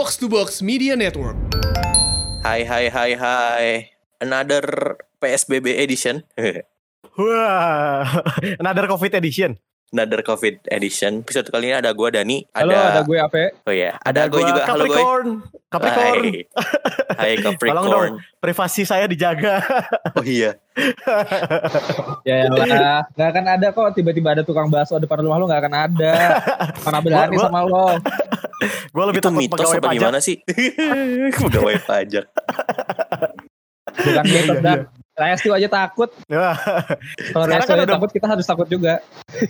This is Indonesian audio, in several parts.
Box to Box Media Network. Hai hai hai hai. Another PSBB edition. Wah, another COVID edition. Another COVID edition. Episode kali ini ada gua Dani, Halo, ada, ada gue Ape. Oh ya, ada, gue gua juga. Halo gue. Capricorn. Capricorn. Hai. Hai Tolong dong, Capricorn. privasi saya dijaga. Oh iya. Ya lah, gak akan ada kok tiba-tiba ada tukang bakso depan rumah lu gak akan ada. Mana berani sama lo. Gue lebih Itu takut mitos pegawai apa pajak. gimana sih? Pegawai pajak. Bukan Iya, mitos iya, dan Restu aja takut. Wah, Kalau Sekarang Restu kan aja udah- takut, kita harus takut juga.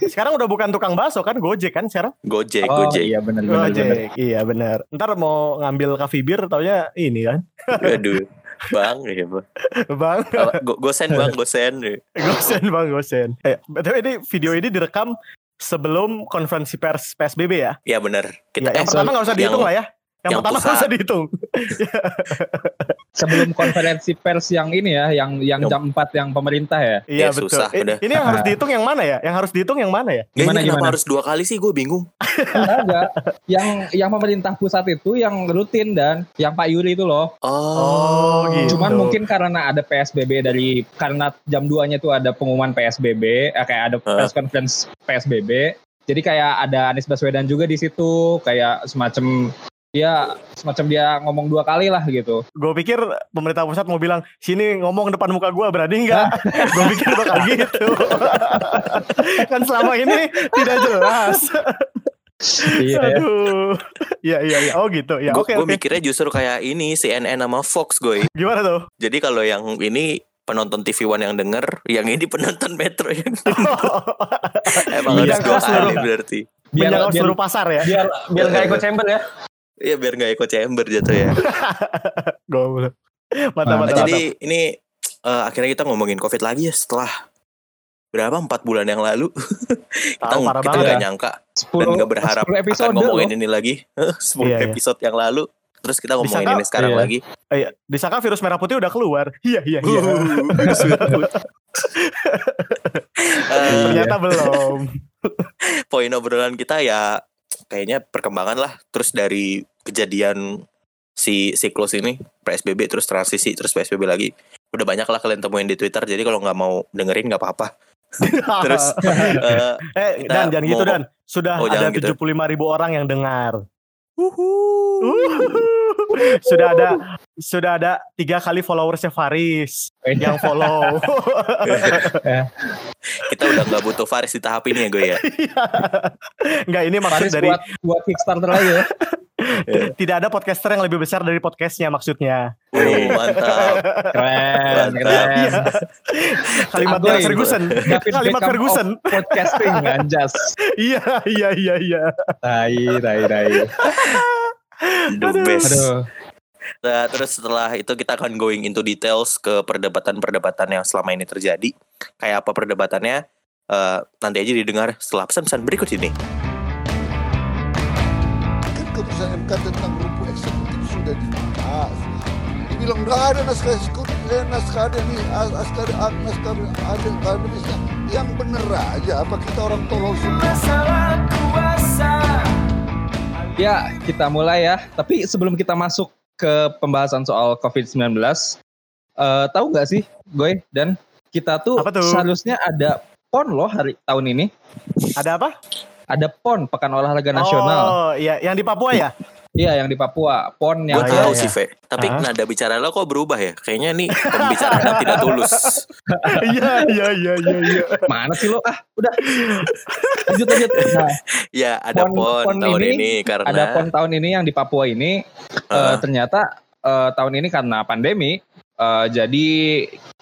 sekarang udah bukan tukang bakso kan, Gojek kan sekarang? Gojek, oh Gojek. iya benar benar. Gojek, iya benar. Ntar mau ngambil coffee beer, taunya ini kan, Aduh. Bang, ya, bang. bang. Go- gosen bang, gosen. Gosen bang, gosen. Eh, betul ini video ini direkam sebelum konferensi pers PSBB ya. Iya benar. Kita Ya, yang eh, pertama nggak usah dihitung yang- lah ya. Yang, yang pertama nggak pusat. usah dihitung. Sebelum konferensi pers yang ini ya, yang yang jam 4 yang pemerintah ya. Iya Ya, betul. susah, Eh, udah. Ini yang harus dihitung yang mana ya? Yang harus dihitung yang mana ya? Ya, Gimana, ini gimana? harus dua kali sih? Gue bingung. Enggak, enggak. Yang yang pemerintah pusat itu yang rutin dan yang Pak Yuri itu loh. Oh, gitu. Cuman mungkin karena ada PSBB dari karena jam 2-nya itu ada pengumuman PSBB, eh, kayak ada Hah? press conference PSBB. Jadi kayak ada Anies Baswedan juga di situ, kayak semacam dia semacam dia ngomong dua kali lah gitu. Gue pikir pemerintah pusat mau bilang sini ngomong depan muka gue berani nggak? gue pikir bakal gitu. kan selama ini tidak jelas. Iya. ya. Aduh. Iya iya iya. Oh gitu. Ya gue oke oke. mikirnya justru kayak ini CNN sama Fox gue. Gimana tuh? Jadi kalau yang ini penonton TV One yang denger, yang ini penonton Metro yang emang harus dua kali seluruh- berarti. Biar biar seluruh pasar ya. biar biar nggak ikut chamber ya. Iya biar nggak echo chamber jatuh ya. Goblok. Mata Nah, Nah, mata. jadi ini eh, akhirnya kita ngomongin COVID lagi ya setelah berapa empat bulan yang lalu kita parah kita nggak ya. nyangka 10 dan nggak berharap 10 episode akan ngomongin loh. ini lagi 10 Iya, iya. episode yang lalu terus kita ngomongin Disangka- ini sekarang iya. lagi Eh, iya. Disangka virus merah putih udah keluar. Iya iya iya. Eh, Ternyata belum. poin obrolan kita ya kayaknya perkembangan lah terus dari kejadian si siklus ini PSBB terus transisi terus PSBB lagi udah banyak lah kalian temuin di Twitter jadi kalau nggak mau dengerin nggak apa-apa terus eh, eh kita dan jangan gitu dan sudah Oh, ada gitu. 75 ribu orang yang dengar. sudah ada sudah ada tiga kali followersnya Faris yang follow. kita udah nggak butuh Faris di tahap ini ya gue ya Enggak ini maksud Faris dari buat buat Kickstarter lagi ya. Tidak ada podcaster yang lebih besar dari podcastnya maksudnya. oh, mantap Keren, keren. Iya. Kalimatnya. Ferguson. Kalimat Ferguson. podcasting anjas. Iya iya iya iya. Tai, tai, tai. the best Aduh. Nah, terus setelah itu kita akan going into details ke perdebatan-perdebatan yang selama ini terjadi kayak apa perdebatannya eh, nanti aja didengar setelah pesan-pesan berikut ini keputusan MK tentang rumput eksekutif sudah dibahas. Dibilang nggak ada naskah eksekutif, eh, naskah ada nih, as- naskah ada, ah, naskah ada akademisnya. Yang bener aja, apa kita orang tolol semua? Ya, kita mulai ya. Tapi sebelum kita masuk ke pembahasan soal COVID-19, eh, tahu nggak sih, Goy dan kita tuh, Apa tuh? seharusnya ada PON loh hari tahun ini. Ada apa? Ada PON Pekan Olahraga Nasional. Oh iya yang di Papua ya? Iya, yang di Papua. PON yang gue tahu sih Ve tapi Hah? nada bicara lo kok berubah ya kayaknya nih pembicaraan yang tidak tulus Iya iya iya iya iya. mana sih lo? Ah, udah. Lanjut lanjut. Nah, ya ada Pon- pon, pon tahun ini, ini karena ada PON tahun ini yang di Papua ini eh, Ah. ternyata eh, tahun ini karena pandemi eh, jadi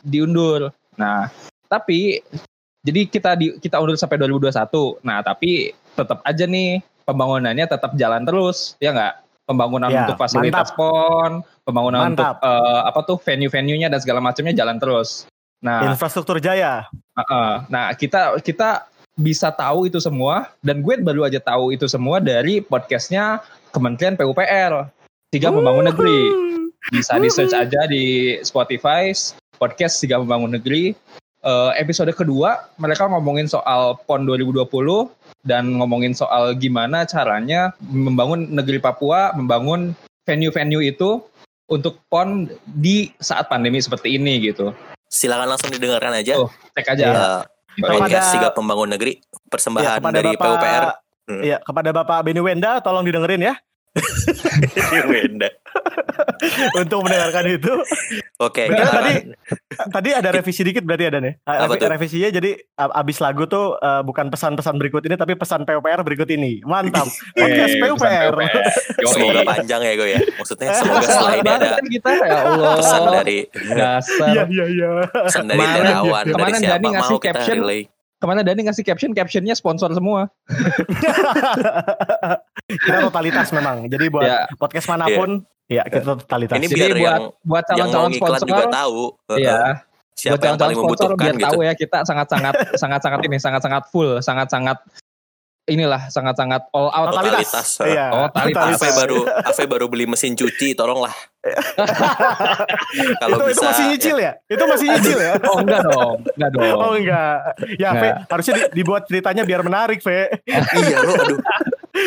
diundur. Nah, tapi jadi kita di kita undur sampai 2021. Nah, tapi tetap aja nih pembangunannya tetap jalan terus, ya nggak? Pembangunan Ya, untuk fasilitas PON, pembangunan Mantap. untuk eh, apa tuh venue-venue-nya dan segala macamnya jalan terus. Nah, Infrastruktur jaya. Heeh. Nah, kita kita bisa tahu itu semua dan gue baru aja tahu itu semua dari podcastnya Kementerian PUPR Tiga Membangun Negeri. Bisa di search aja di Spotify podcast Tiga Membangun Negeri. Eh, episode kedua mereka ngomongin soal PON 2020 dan ngomongin soal gimana caranya membangun negeri Papua, membangun venue-venue itu untuk pon di saat pandemi seperti ini gitu. Silakan langsung didengarkan aja. Oh, Cek aja. Eh, podcast Kepada- Siga Pembangun Negeri Ya, persembahan kepada dari Bapak- PUPR. Hmm. Iya, kepada Bapak Benny Wenda tolong didengerin ya Wenda. untuk mendengarkan itu. Oke. Betul, kita- tadi tadi ada revisi dikit berarti ada nih. Apa revi- tuh? Revisinya jadi abis lagu tuh eh, bukan pesan-pesan berikut ini tapi pesan PUPR berikut ini. Mantap. Podcast Eh, PUPR. Yoi. Semoga panjang ya gue ya. Maksudnya semoga setelah ini ada kan kita ya Allah. pesan dari dasar. Iya iya iya. pesan dari Kemarin- Derawan dari siapa mau kita caption. relay. Ke mana Dani ngasih caption, captionnya sponsor semua. kita totalitas memang. Jadi buat Ya. podcast mana pun ya kita totalitas. Ini Jadi biar buat yang buat yang calon-calon sponsor, juga tahu Iya, eh, buat siapa yang calon-calon paling sponsor membutuhkan biar gitu. tahu ya kita sangat-sangat sangat-sangat ini sangat-sangat full, sangat-sangat inilah sangat-sangat all out. totalitas. totalitas. Iya. Totalitas. Ave baru Ave baru beli mesin cuci, tolonglah. Kalau itu, bisa itu masih nyicil ya? Itu masih nyicil ya? Oh enggak dong, enggak dong. Oh enggak. Ya, Enggak. Ve, harusnya di- dibuat ceritanya biar menarik, Ve. iya lo aduh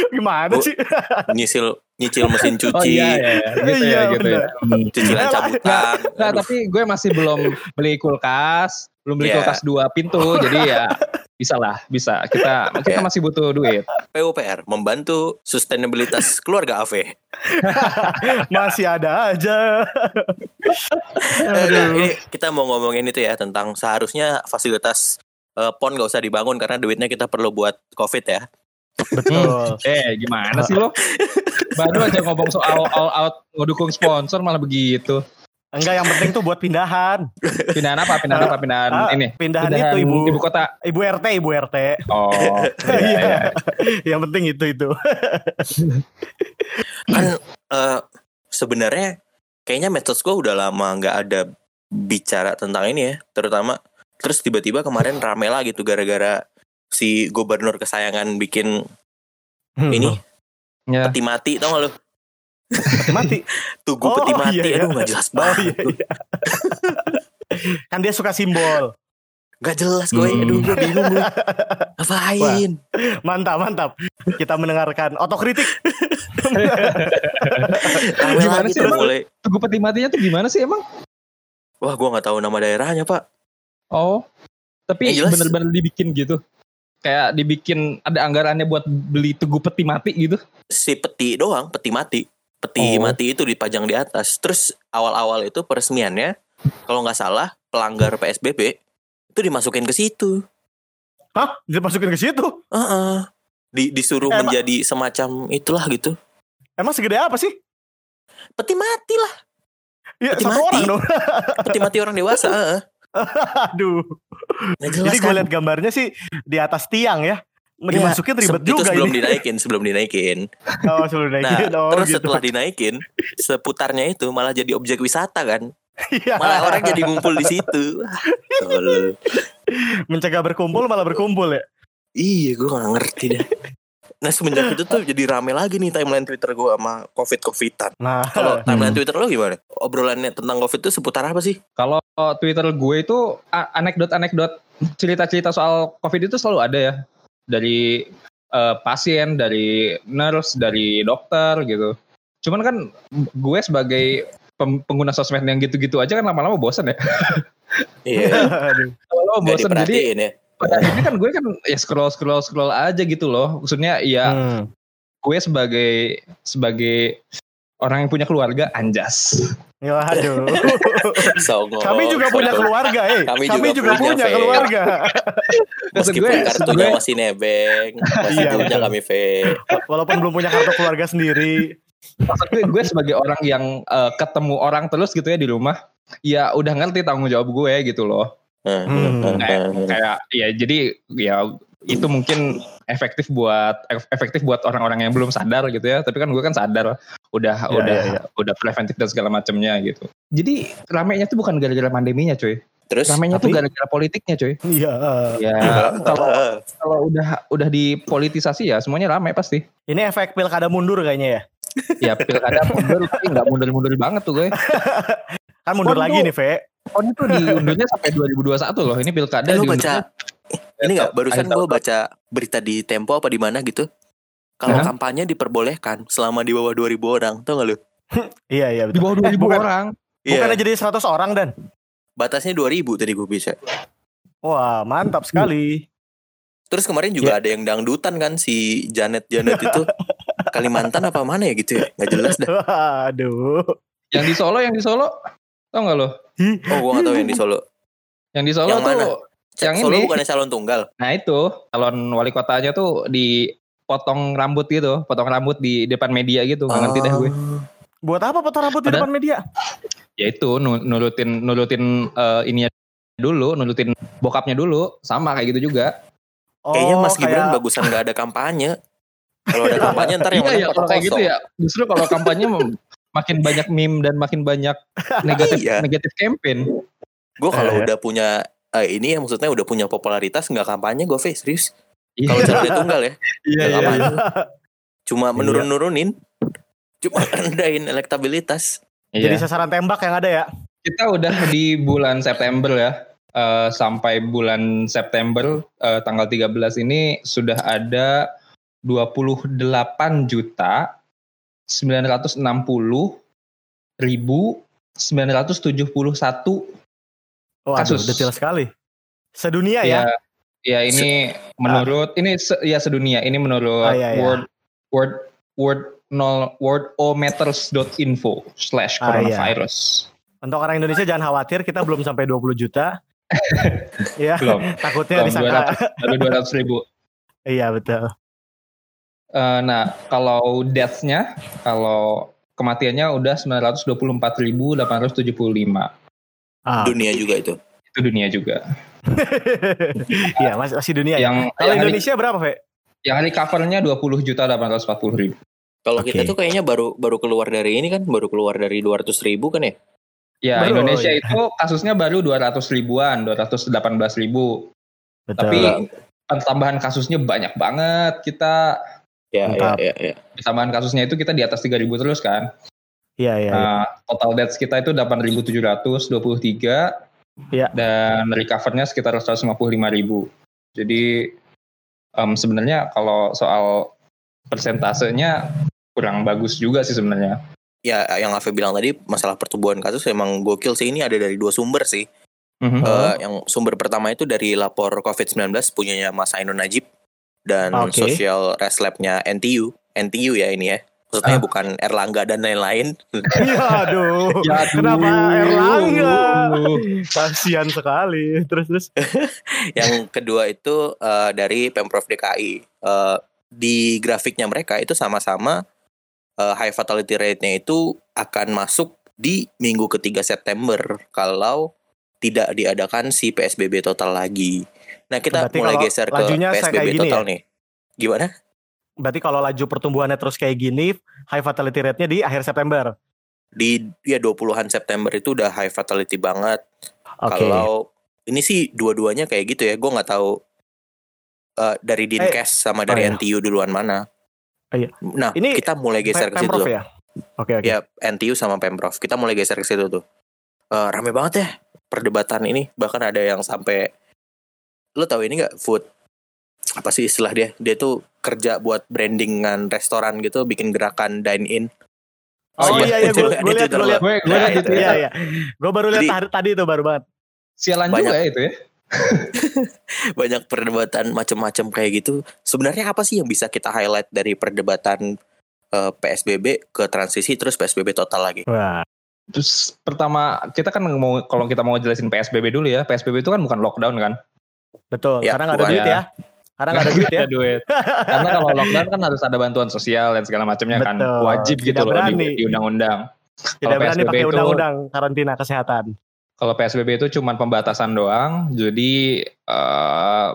Gimana Bu, sih? nyicil nyicil mesin cuci, Oh iya, iya, iya. gitu Iya, ya, gitu ya. Hmm. cicilan cabutan. Nah, Aduh, tapi gue masih belum beli kulkas, belum beli Iya. kulkas dua pintu, jadi ya bisa lah, bisa. Kita kita Iya. masih butuh duit. PUPR membantu sustainabilitas keluarga Ave. Masih ada aja. Eh, nah, ini kita mau ngomongin itu ya tentang seharusnya fasilitas eh, PON gak usah dibangun karena duitnya kita perlu buat COVID ya. Betul. Eh, gimana sih lo? Baru aja ngomong soal all out ngedukung sponsor malah begitu. Enggak yang penting tuh buat pindahan. Pindahan apa? Pindahan apa? Pindahan Ah, ini. pindahan itu, Ibu. ibu kota. Ibu RT, Ibu RT. Oh, Iya. yang penting itu itu. Kan eh, sebenarnya kayaknya medsos gue udah lama nggak ada bicara tentang ini ya, terutama terus tiba-tiba kemarin rame lah gitu gara-gara si gubernur kesayangan bikin ini Ya. peti mati tau gak lu? Mati mati. Tugu Oh, peti mati, iya, iya. aduh gak jelas Oh banget. iya iya. kan dia suka simbol. Gak jelas gue, Hmm. aduh gue bingung gue. Ngapain? Mantap, mantap. Kita mendengarkan otokritik. Gimana lagi sih, emang? mulai. Tugu peti matinya tuh gimana sih emang? Wah gue gak tahu nama daerahnya pak. Oh, tapi bener-bener dibikin gitu. Kayak dibikin ada anggarannya buat beli tugu peti mati gitu. Si peti doang, peti mati. Peti Oh. mati itu dipajang di atas. Terus awal-awal itu peresmiannya, kalau nggak salah pelanggar PSBB itu dimasukin ke situ. Hah? Dimasukin ke situ? Heeh. Di, disuruh Emang- menjadi semacam itulah gitu. Emang segede apa sih? Peti mati lah, Ya, Peti satu mati. orang dong. peti mati orang dewasa. Aduh. Jelas Jadi gue kan? lihat gambarnya sih di atas tiang ya. Dimasukin ribet se- itu juga sebelum ini. dinaikin, sebelum dinaikin. Oh, sebelum Nah, naikin. oh, terus gitu. setelah dinaikin, seputarnya itu malah jadi objek wisata kan. Iya. Malah orang jadi ngumpul di situ. Mencegah berkumpul malah berkumpul ya. Iya, gue gak ngerti deh. Nah semenjak itu tuh jadi rame lagi nih timeline Twitter gue sama covid-covidan. Nah, Kalau timeline Hmm. Twitter lo gimana? Obrolannya tentang covid itu seputar apa sih? Kalau Twitter gue itu anekdot-anekdot cerita-cerita soal COVID itu selalu ada ya. Dari eh, pasien, dari nurse, dari dokter gitu. Cuman kan gue sebagai pengguna sosmed yang gitu-gitu aja kan lama-lama bosan ya. Iya. Lama-lama gak bosan jadi ya. Pada akhirnya kan gue kan ya scroll scroll scroll aja gitu loh. Maksudnya ya Hmm. gue sebagai sebagai orang yang punya keluarga anjas. Ya, aduh. Songong, Kami juga punya keluarga, eh. Kami Kami, juga juga, punya, punya Fe. keluarga. Meskipun gue- kartunya gue- masih nebeng, masih Iya, punya kami V. Walaupun belum punya kartu keluarga sendiri. Maksud gue, gue sebagai orang yang eh, ketemu orang terus gitu ya di rumah, ya udah ngerti tanggung jawab gue gitu loh. Hmm. Kayak ya jadi ya itu mungkin efektif buat ef- efektif buat orang-orang yang belum sadar gitu ya. Tapi kan gue kan sadar udah Ya, udah ya, udah preventif dan segala macamnya gitu. Jadi ramenya tuh bukan gara-gara pandeminya cuy. Terus Ramenya tuh gara-gara politiknya cuy. Iya. Ya kalau kalau udah udah dipolitisasi ya semuanya rame pasti. Ini efek pilkada mundur kayaknya ya. Ya pilkada mundur tapi nggak mundur-mundur banget tuh gue. Kan mundur lagi tuh- nih, Ve. Pon itu diundurnya sampai 2021 loh. Ini pilkada Eh, lu baca ini nggak barusan gue baca berita di Tempo apa di mana gitu. Kalau Hah? kampanye diperbolehkan selama di bawah 2000 orang, tau gak lu? Iya iya Di betul. bawah 2000 Eh, bukan, orang. Iya. Bukannya jadi 100 orang dan. Batasnya 2000 tadi gue bisa. Wah mantap sekali. Terus kemarin juga ada yang dangdutan kan si Janet Janet itu Kalimantan apa mana ya gitu ya nggak jelas dah. Aduh. Yang di Solo, yang di Solo. Tau gak lo? Oh gue nggak tahu yang di Solo. Yang di Solo Yang tuh mana? Yang Solo ini. bukannya calon tunggal. Nah itu calon wali kotanya tuh dipotong rambut gitu, potong rambut di depan media gitu, nggak ngerti deh gue. Buat apa potong rambut di Ada- depan media? Ya itu nu- nurutin nurutin eh, ininya dulu, nurutin bokapnya dulu, sama kayak gitu juga. Kayaknya Oh, Mas Gibran kayak- bagusan nggak ada kampanye. Kalau ada kampanye ntar yang Iya ya kota kalau kayak gitu ya, justru kalau kampanye makin banyak meme dan makin banyak negatif Iya. negatif campaign. Gue kalau Eh. udah punya eh, ini ya maksudnya udah punya popularitas nggak kampanye gue face serius. Iya. Kalau calon tunggal ya iya, iya. kampanye. Cuma Iya. menurun-nurunin. Cuma rendahin elektabilitas. Jadi Iya. sasaran tembak yang ada ya. Kita udah di bulan September ya. Eh, sampai bulan September eh, tanggal 13 ini sudah ada 28 juta 960 ribu 971 Waduh, Kasus. detail sekali. Sedunia ya. ya. Ya ini menurut ini se- ya sedunia ini menurut Ah, iya, iya. word word word nol wordometers.info slash Ah, iya. coronavirus. Untuk orang Indonesia jangan khawatir, kita belum sampai 20 juta. ya, Belum. takutnya Belum, disangka. Baru 200 ribu. iya betul. Eh, nah, kalau deaths-nya, kalau kematiannya udah 924.875. Ah, Dunia juga itu. Itu dunia juga. Iya, masih, masih dunia ya. Yang Kalau yang, Indonesia berapa, Ve? yang recover-nya 20 juta 840 ribu. Kalau Oke. kita tuh kayaknya baru baru keluar dari ini kan, baru keluar dari 200 ribu kan ya? Ya, Baru, Indonesia oh, iya. itu kasusnya baru 200 ribuan, 218 ribu. Betul. Tapi tambahan kasusnya banyak banget. Kita Ya, ya, ya, ya. tambahan kasusnya itu kita di atas 3000 terus kan. Iya, iya. iya. Nah, total deaths kita itu 8.723 Iya. dan recovernya sekitar 155.000. Jadi em, sebenarnya kalau soal persentasenya kurang bagus juga sih sebenarnya. Ya, yang Ave bilang tadi masalah pertumbuhan kasus emang gokil sih ini ada dari dua sumber sih. Mhm. Eh, yang sumber pertama itu dari lapor COVID-19 punyanya Mas Ainun Najib dan Oke. social res lab-nya NTU. NTU ya ini ya. Maksudnya Ah. bukan Erlangga dan lain-lain. Ya, aduh. Ya. Kenapa Erlangga? Kasihan sekali. Terus terus. yang kedua itu eh, dari Pemprov DKI. Eh, di grafiknya mereka itu sama-sama eh, high fatality rate-nya itu akan masuk di minggu ketiga September kalau tidak diadakan si PSBB total lagi. Nah kita Berarti mulai geser ke PSBB kayak gini total ya? nih. Gimana? Berarti kalau laju pertumbuhannya terus kayak gini, high fatality rate-nya di akhir September. Di ya 20-an September itu udah high fatality banget. Oke. Kalau ini sih dua-duanya kayak gitu ya. Gue nggak tahu eh, dari Dinkes sama dari oh iya. NTU duluan mana. Oh iya. Nah, Ini kita mulai geser ke situ. Ya? Oke, oke. Ya, NTU sama Pemprov. Kita mulai geser ke situ tuh. Eh, rame banget ya perdebatan ini. Bahkan ada yang sampai lo tahu ini nggak food apa sih istilah dia? Dia tuh kerja buat brandingan restoran gitu, bikin gerakan dine in. Oh, Sempat iya iya gue gue lihat gue lihat. Gue liat di itu. Iya Twitter. iya. Gue baru lihat Jadi- tadi, itu baru banget. Sialan Banyak. juga ya itu ya. Banyak perdebatan macam-macam kayak gitu. Sebenarnya apa sih yang bisa kita highlight dari perdebatan eh, PSBB ke transisi terus PSBB total lagi? Wah. Terus pertama kita kan mau kalau kita mau jelasin PSBB dulu ya. PSBB itu kan bukan lockdown kan. Betul. Ya, Karena nggak ada bukan duit ya. ya. Karena nggak ada duit ya. Ada duit. Karena kalau lockdown kan harus ada bantuan sosial dan segala macamnya kan. Wajib gitu Tidak loh di, berani. di undang-undang. Tidak Kalau berani PSBB pakai itu- undang-undang karantina kesehatan. Kalau PSBB itu cuma pembatasan doang. Jadi eh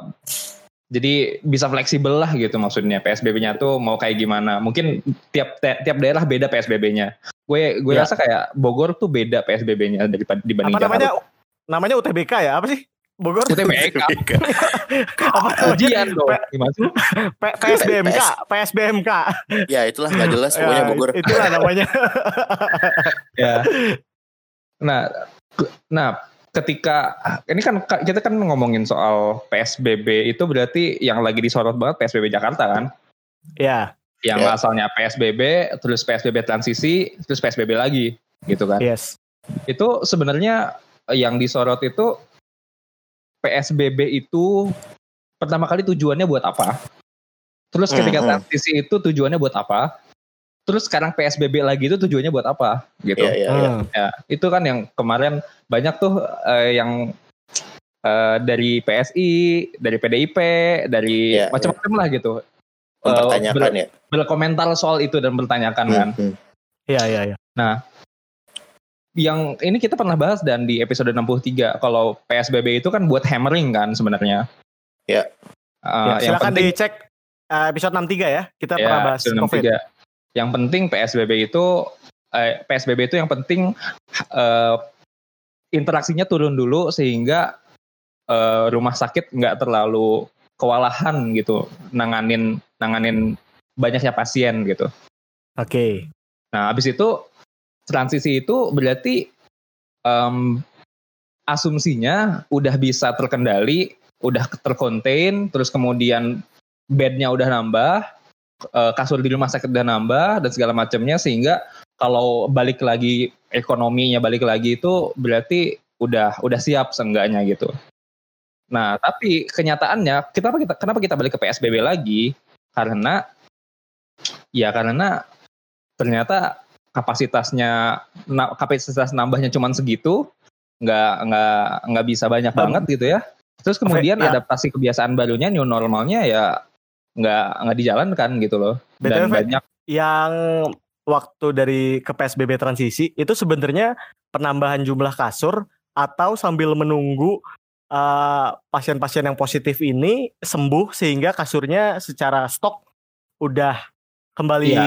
jadi bisa fleksibel lah gitu maksudnya. PSBB-nya tuh mau kayak gimana. Mungkin tiap tiap daerah beda PSBB-nya. Gue gue Ya. rasa kayak Bogor tuh beda PSBB-nya daripada dibanding Apa namanya? Jakarta. Namanya UTBK ya? Apa sih? Bogor? UTBK. Apa? Ujian dong. Gimana sih? P- PSBMK, PSBMK. ya itulah nggak jelas pokoknya Ya, Bogor. Itulah namanya. ya. Nah, nah ketika ini kan ka- kita kan ngomongin soal PSBB itu berarti yang lagi disorot banget PSBB Jakarta kan? ya. yang Ya. asalnya PSBB, terus PSBB transisi, terus PSBB lagi, gitu kan. Yes. Itu sebenarnya yang disorot itu PSBB itu pertama kali tujuannya buat apa? Terus ketika Hmm, hmm. transisi itu tujuannya buat apa? Terus sekarang PSBB lagi itu tujuannya buat apa? Gitu. Iya, iya, iya. Hmm. Ya, itu kan yang kemarin banyak tuh eh, yang eh, dari PSI, dari PDIP, dari Iya, macam-macam lah gitu. Eh, Mempertanyakan ber- ya. berkomentar soal itu dan bertanyakan kan. Hmm, hmm. Iya, iya, iya. Yang ini kita pernah bahas dan di episode 63 kalau PSBB itu kan buat hammering kan sebenarnya. Ya. Eh, Ya, silakan penting dicek uh, episode 63 ya. Kita ya, pernah bahas episode COVID. 63. Yang penting PSBB itu eh, PSBB itu yang penting eh, interaksinya turun dulu sehingga eh, rumah sakit nggak terlalu kewalahan gitu nanganin nanganin banyaknya pasien gitu. Oke. Nah, habis itu transisi itu berarti em, asumsinya udah bisa terkendali, udah terkontain, terus kemudian bednya udah nambah, eh, kasur di rumah sakit udah nambah dan segala macamnya sehingga kalau balik lagi ekonominya balik lagi itu berarti udah udah siap seenggaknya gitu. Nah, tapi kenyataannya kenapa kita kenapa kita balik ke PSBB lagi? Karena ya karena ternyata kapasitasnya kapasitas nambahnya cuma segitu nggak nggak nggak bisa banyak Dan- banget gitu ya terus kemudian ya. adaptasi kebiasaan barunya new normalnya ya nggak nggak dijalankan gitu loh dan banyak yang waktu dari ke PSBB transisi itu sebenarnya penambahan jumlah kasur atau sambil menunggu uh, pasien-pasien yang positif ini sembuh sehingga kasurnya secara stok udah kembali Iya.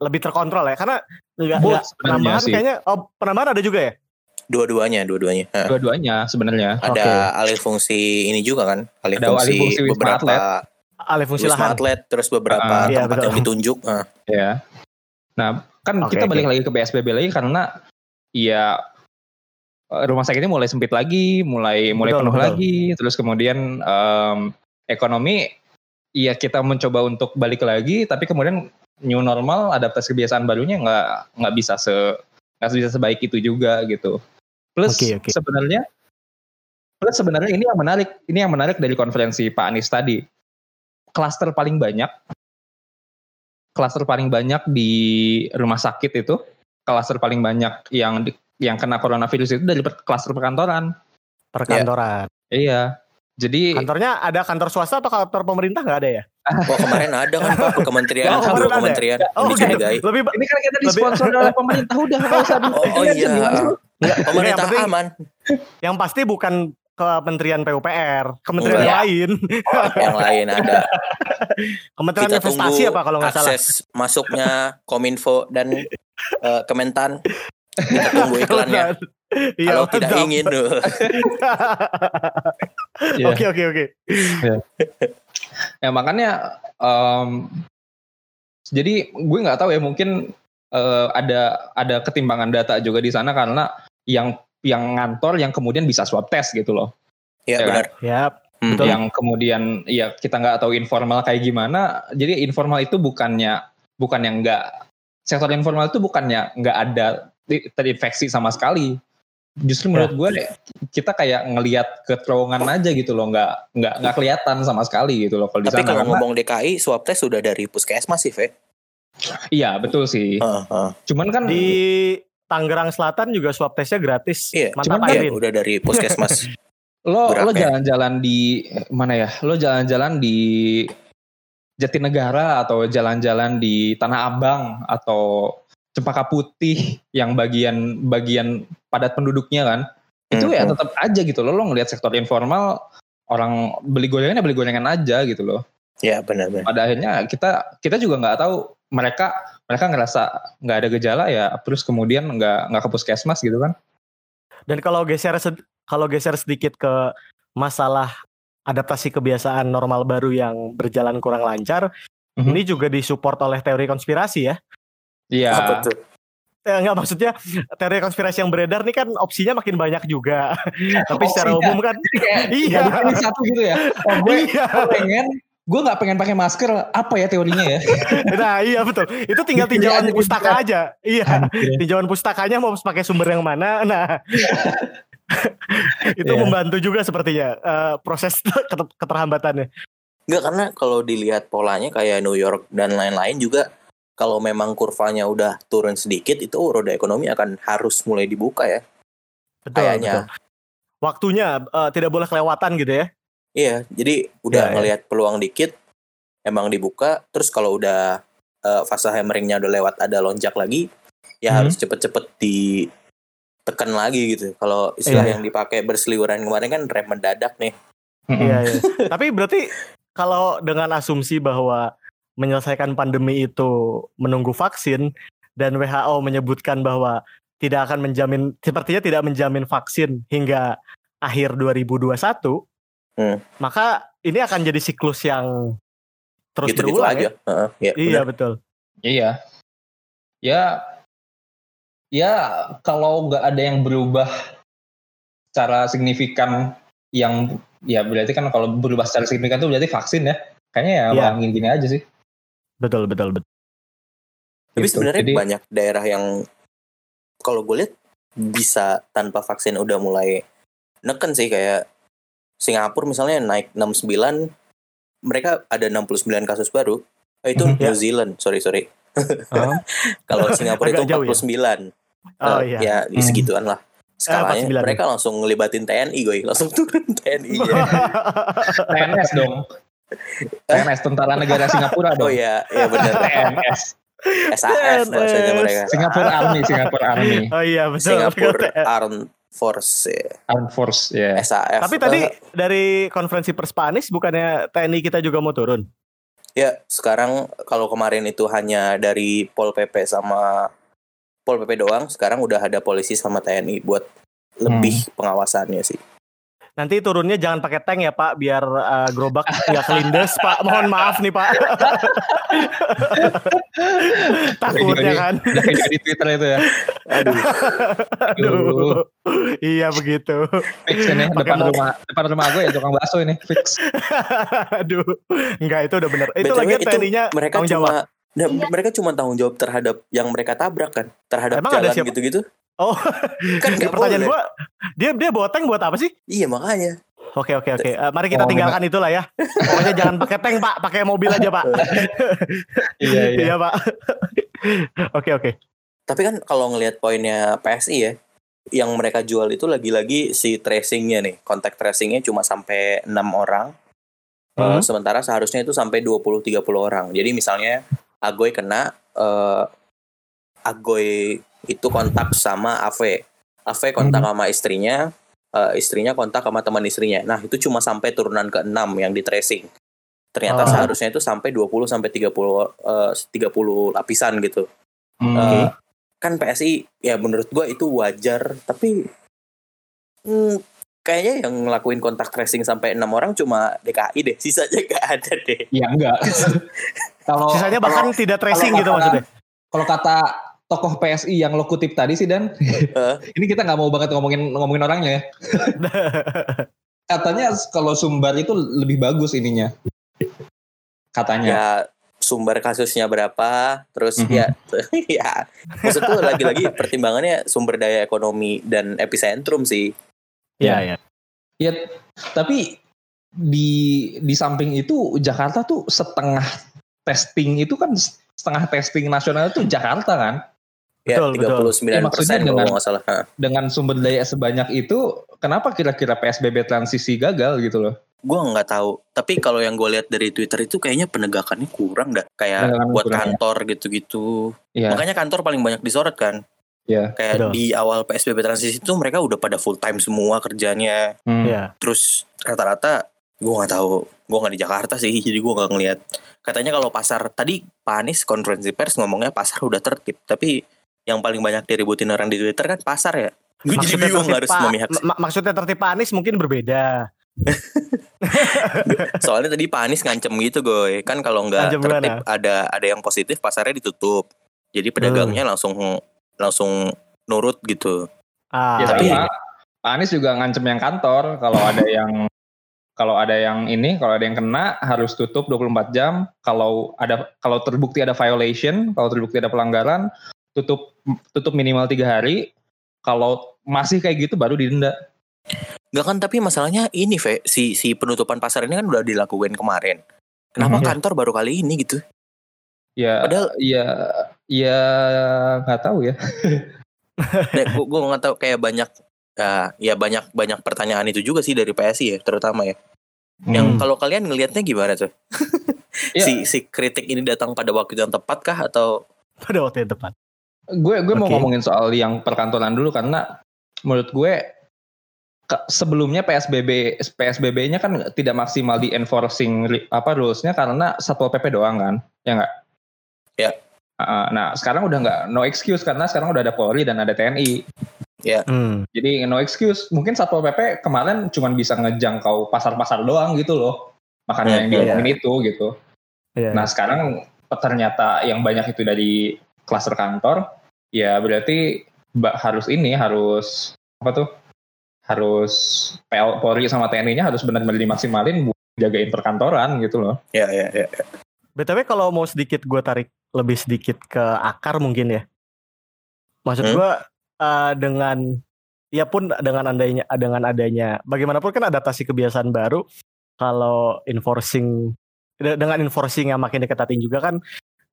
lebih terkontrol ya karena nggak Both nggak sebenarnya penambahan sih. kayaknya oh penambahan ada juga ya Dua-duanya, dua-duanya. Dua-duanya sebenarnya ada Oke. alih fungsi ini juga kan, alih Ada fungsi, alih fungsi beberapa Atlet. alih fungsi Wisma lahan Atlet, terus beberapa iya, tempat betul. yang ditunjuk. Nah, ya nah kan Oke, kita balik lagi ke PSBB lagi karena ya rumah sakitnya mulai sempit lagi mulai mulai Betul, penuh betul. lagi terus kemudian em, ekonomi ya kita mencoba untuk balik lagi tapi kemudian new normal adaptasi kebiasaan barunya nggak nggak bisa se nggak bisa sebaik itu juga gitu. Plus Oke, oke. sebenarnya plus sebenarnya ini yang menarik ini yang menarik dari konferensi Pak Anies tadi. Klaster paling banyak klaster paling banyak di rumah sakit itu klaster paling banyak yang di- yang kena coronavirus itu dari klaster perkantoran. Perkantoran. Iya. Jadi kantornya ada kantor swasta atau kantor pemerintah nggak ada ya wah kemarin ada kan Pak kementerian, Oh, kan kemarin kementerian oh oke dicurigai. lebih ini kan kita disponsor oleh pemerintah udah nggak usah Oh, oh iya. Pemerintah yang penting aman, yang pasti bukan Kementerian PUPR, kementerian Enggak. lain, yang lain ada. kementerian Kita investasi apa kalau nggak salah. akses masuknya Kominfo dan eh, Kementan. Kita tunggu iklannya. Iya, Kalau tidak ingin. Iya. Oke oke oke. Ya makanya em, jadi gue nggak tahu ya mungkin eh, ada ada ketimbangan data juga di sana karena yang yang ngantor yang kemudian bisa swab test gitu loh. Ya Ya, benar. Ya, Hmm. Betul. Yang kemudian ya kita nggak tahu informal kayak gimana. Jadi informal itu bukannya bukan yang nggak sektor informal itu bukannya nggak ada terinfeksi sama sekali. Justru menurut gue kita kayak ngelihat ke terowongan aja gitu loh, nggak nggak nggak kelihatan sama sekali gitu loh kalau di Tapi sana. kalau ngomong DKI, swab test sudah dari puskesmas sih, Fe. Iya betul sih. Heeh, heeh. Cuman kan di Tangerang Selatan juga swab testnya gratis. Iya, Mantap cuman Iya, Arin. udah dari puskesmas. lo berapa lo ya? jalan-jalan di mana ya? Lo jalan-jalan di Jatinegara atau jalan-jalan di Tanah Abang atau Cempaka Putih yang bagian bagian padat penduduknya kan. Itu ya tetap aja gitu loh. Lo ngelihat sektor informal orang beli gorengan ya beli gorengan aja gitu loh. ya benar-benar. Pada akhirnya kita kita juga nggak tahu mereka mereka ngerasa nggak ada gejala ya terus kemudian nggak nggak ke puskesmas gitu kan. Dan kalau geser sed- kalau geser sedikit ke masalah adaptasi kebiasaan normal baru yang berjalan kurang lancar, Mhm. ini juga disupport oleh teori konspirasi ya. Iya. Apa tuh? Eh, enggak maksudnya teori konspirasi yang beredar nih kan opsinya makin banyak juga. Tapi secara umum kan Kayak Iya. dipilih satu gitu ya. Oh gue iya. gue pengen gue nggak pengen pakai masker apa ya teorinya ya Nah iya betul. Itu tinggal tinjauan pustaka aja. Iya. Tinjauan pustakanya mau pakai sumber yang mana. Nah. itu Iya. membantu juga sepertinya eh, proses keter- keterhambatannya. Enggak karena kalau dilihat polanya kayak New York dan lain-lain juga kalau memang kurvanya udah turun sedikit itu roda ekonomi akan harus mulai dibuka ya. Betul. Kayaknya. betul. Waktunya eh, tidak boleh kelewatan gitu ya. Iya, jadi udah Ya, ya. ngelihat peluang dikit emang dibuka terus kalau udah eh, fase hammeringnya udah lewat ada lonjak lagi ya Hmm. harus cepet-cepet ditekan lagi gitu. Kalau istilah Iya. yang dipakai berseliweran kemarin kan rem mendadak nih. Iya, iya. Tapi berarti kalau dengan asumsi bahwa menyelesaikan pandemi itu menunggu vaksin dan WHO menyebutkan bahwa tidak akan menjamin sepertinya tidak menjamin vaksin hingga akhir 2021, Hmm. maka ini akan jadi siklus yang terus Gitu-gitu berulang aja. ya. Heeh, ya, Iya benar. betul. Iya. Ya, ya kalau nggak ada yang berubah secara signifikan yang ya berarti kan kalau berubah secara signifikan itu berarti vaksin ya. Kayaknya ya Iya. bakal gini aja sih. Betul betul betul. Tapi Gitu. sebenarnya Jadi- banyak daerah yang kalau gue lihat bisa tanpa vaksin udah mulai neken sih kayak Singapura misalnya naik 69 mereka ada 69 kasus baru oh, itu. New Ya. Zealand sorry sorry Oh, kalau Singapura itu Agak jauh ya? 49 oh Eh, iya. ya di Hmm. segituan lah skalanya 49. mereka langsung ngelibatin TNI gue langsung turun TNI ya. TNS dong. TNS Tentara Negara Singapura oh dong. ya ya benar TNS. SAS bahasanya mereka Singapura Army, Singapura Army, oh iya betul. Singapura Armed Force ya. Armed Force ya. SAS Tapi tadi Eh, dari konferensi pers Anies bukannya TNI kita juga mau turun? Ya, sekarang kalau kemarin itu hanya dari Pol PP sama Pol PP doang, sekarang udah ada polisi sama TNI buat lebih pengawasannya sih. Nanti turunnya jangan pakai tank ya Pak, biar eh, gerobak nggak kelindes Pak. Mohon maaf nih Pak. Takutnya kan. Kayak di Twitter itu ya. Aduh, Aduh. iya begitu. Fix ini Pakai depan mau- rumah depan rumah gue ya tukang bakso ini fix. Aduh. Enggak itu udah bener. Itu lagi itu TNI-nya mereka cuma jawab. Nah, mereka cuma tanggung jawab terhadap yang mereka tabrak kan, terhadap Emang jalan gitu-gitu. Oh, Kan nggak pertanyaan boleh. gua, dia dia bawa tank buat apa sih? Iya makanya. Oke oke oke. Eh, mari kita Oh, tinggalkan itulah ya. Pokoknya jangan pakai tank Pak, pakai mobil aja Pak. Iya iya. Iya Pak. Oke oke. Tapi kan kalau ngelihat poinnya PSI ya, yang mereka jual itu lagi-lagi si tracingnya nih, kontak tracingnya cuma sampai enam orang. Eh, Hmm. sementara seharusnya itu sampai 20-30 orang. Jadi misalnya Agoy kena, eh, Agoy itu kontak sama AV. AV kontak Hmm. sama istrinya, eh, istrinya kontak sama teman istrinya. Nah itu cuma sampai turunan ke 6 yang di tracing. Ternyata Oh. seharusnya itu sampai 20 sampai 30 eh, 30 lapisan gitu. Hmm. Eh, kan PSI ya menurut gua itu wajar tapi hmm, kayaknya yang ngelakuin kontak tracing sampai enam orang cuma DKI deh sisanya gak ada deh Ya enggak. Kalau Sisanya bahkan tidak tracing kalau gitu maksudnya. kalau kata tokoh PSI yang lo kutip tadi sih dan ini kita nggak mau banget ngomongin ngomongin orangnya ya. Katanya kalau Sumbar itu lebih bagus ininya. Katanya. ya sumber kasusnya berapa terus Mhm. ya ya maksud tuh lagi-lagi pertimbangannya sumber daya ekonomi dan epicentrum sih Iya iya. Ya, tapi di di samping itu Jakarta tuh setengah testing itu kan setengah testing nasional itu Jakarta kan. Ya Betul, betul. 39 Ya, maksudnya persen kalau dengan- nggak salah. Dengan sumber daya sebanyak itu, kenapa kira-kira PSBB transisi gagal gitu loh? Gua nggak tahu tapi kalau yang gue lihat dari Twitter itu kayaknya penegakannya kurang dah kayak Penegakan buat kurang ya. kantor gitu-gitu Iya, makanya kantor paling banyak disorot kan iya. kayak Betul. di awal PSBB transisi itu mereka udah pada full time semua kerjanya Hmm. Iya. terus rata-rata gue nggak tahu gue nggak di Jakarta sih jadi gue nggak ngelihat katanya kalau pasar tadi Pak Anies konferensi pers ngomongnya pasar udah tertib tapi yang paling banyak diributin orang di Twitter kan pasar ya? Gue jadi Maksudnya bingung harus memihak. ma- maksudnya tertib Pak Anies mungkin berbeda. soalnya tadi Pak Anies ngancem gitu gue kan kalau nggak tertib ada ada yang positif pasarnya ditutup. Jadi pedagangnya Hmm. langsung langsung nurut gitu. Ah, Ya, tapi- tapi Pak Anies juga ngancem yang kantor. Kalau ada yang Kalau ada yang ini, kalau ada yang kena harus tutup 24 jam. Kalau ada kalau terbukti ada violation, kalau terbukti ada pelanggaran, tutup tutup minimal tiga hari. Kalau masih kayak gitu baru didenda. Enggak kan tapi masalahnya ini Ve, si si penutupan pasar ini kan udah dilakukan kemarin. Kenapa Mhm. kantor baru kali ini gitu? Ya, Padahal ya, ya nggak tahu ya. gue gue nggak tahu kayak banyak ya, ya banyak banyak pertanyaan itu juga sih dari PSI ya terutama ya. Yang Hmm. kalau kalian ngelihatnya gimana tuh? Ya. Si si kritik ini datang pada waktu yang tepat kah atau Pada waktu yang tepat. Gue gue mau Oke. ngomongin soal yang perkantoran dulu karena menurut gue ke- sebelumnya PSBB PSBB-nya kan tidak maksimal di enforcing apa rules-nya karena satpol pp doang kan ya nggak Ya. Uh, nah sekarang udah nggak no excuse karena sekarang udah ada Polri dan ada TNI Hmm. jadi no excuse mungkin satpol pp kemarin cuma bisa ngejangkau pasar-pasar doang gitu loh makanya Hmm, yang diomongin itu gitu Iya. Nah sekarang ternyata yang banyak itu dari klaster kantor, ya berarti ba- harus ini harus apa tuh? Harus PL Polri sama TNI-nya harus benar-benar dimaksimalin buat jagain perkantoran gitu loh. ya ya ya. BTW kalau mau sedikit gue tarik lebih sedikit ke akar mungkin ya. Maksud Hmm? gue eh, dengan ya pun dengan adanya dengan adanya bagaimanapun kan adaptasi kebiasaan baru kalau enforcing de- dengan enforcing yang makin diketatin juga kan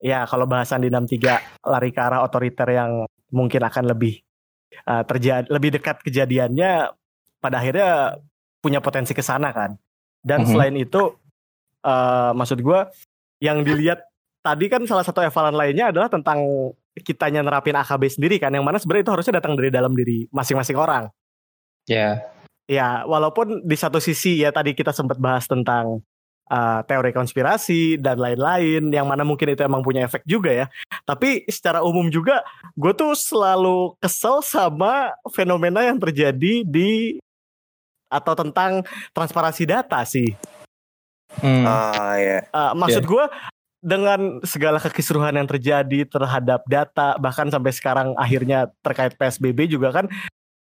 ya kalau bahasan di 63 lari ke arah otoriter yang mungkin akan lebih terjadi lebih dekat kejadiannya pada akhirnya punya potensi ke sana kan. Dan Mhm. selain itu eh, maksud gue yang dilihat tadi kan salah satu evaluan lainnya adalah tentang kitanya nerapin AKB sendiri kan yang mana sebenarnya itu harusnya datang dari dalam diri masing-masing orang. Ya, Ya, walaupun di satu sisi ya tadi kita sempat bahas tentang uh, teori konspirasi dan lain-lain, yang mana mungkin itu emang punya efek juga ya. Tapi secara umum juga, gue tuh selalu kesel sama fenomena yang terjadi di atau tentang transparansi data sih. Hmm. Ah ya. Uh, maksud gue dengan segala kekisruhan yang terjadi terhadap data, bahkan sampai sekarang akhirnya terkait PSBB juga kan,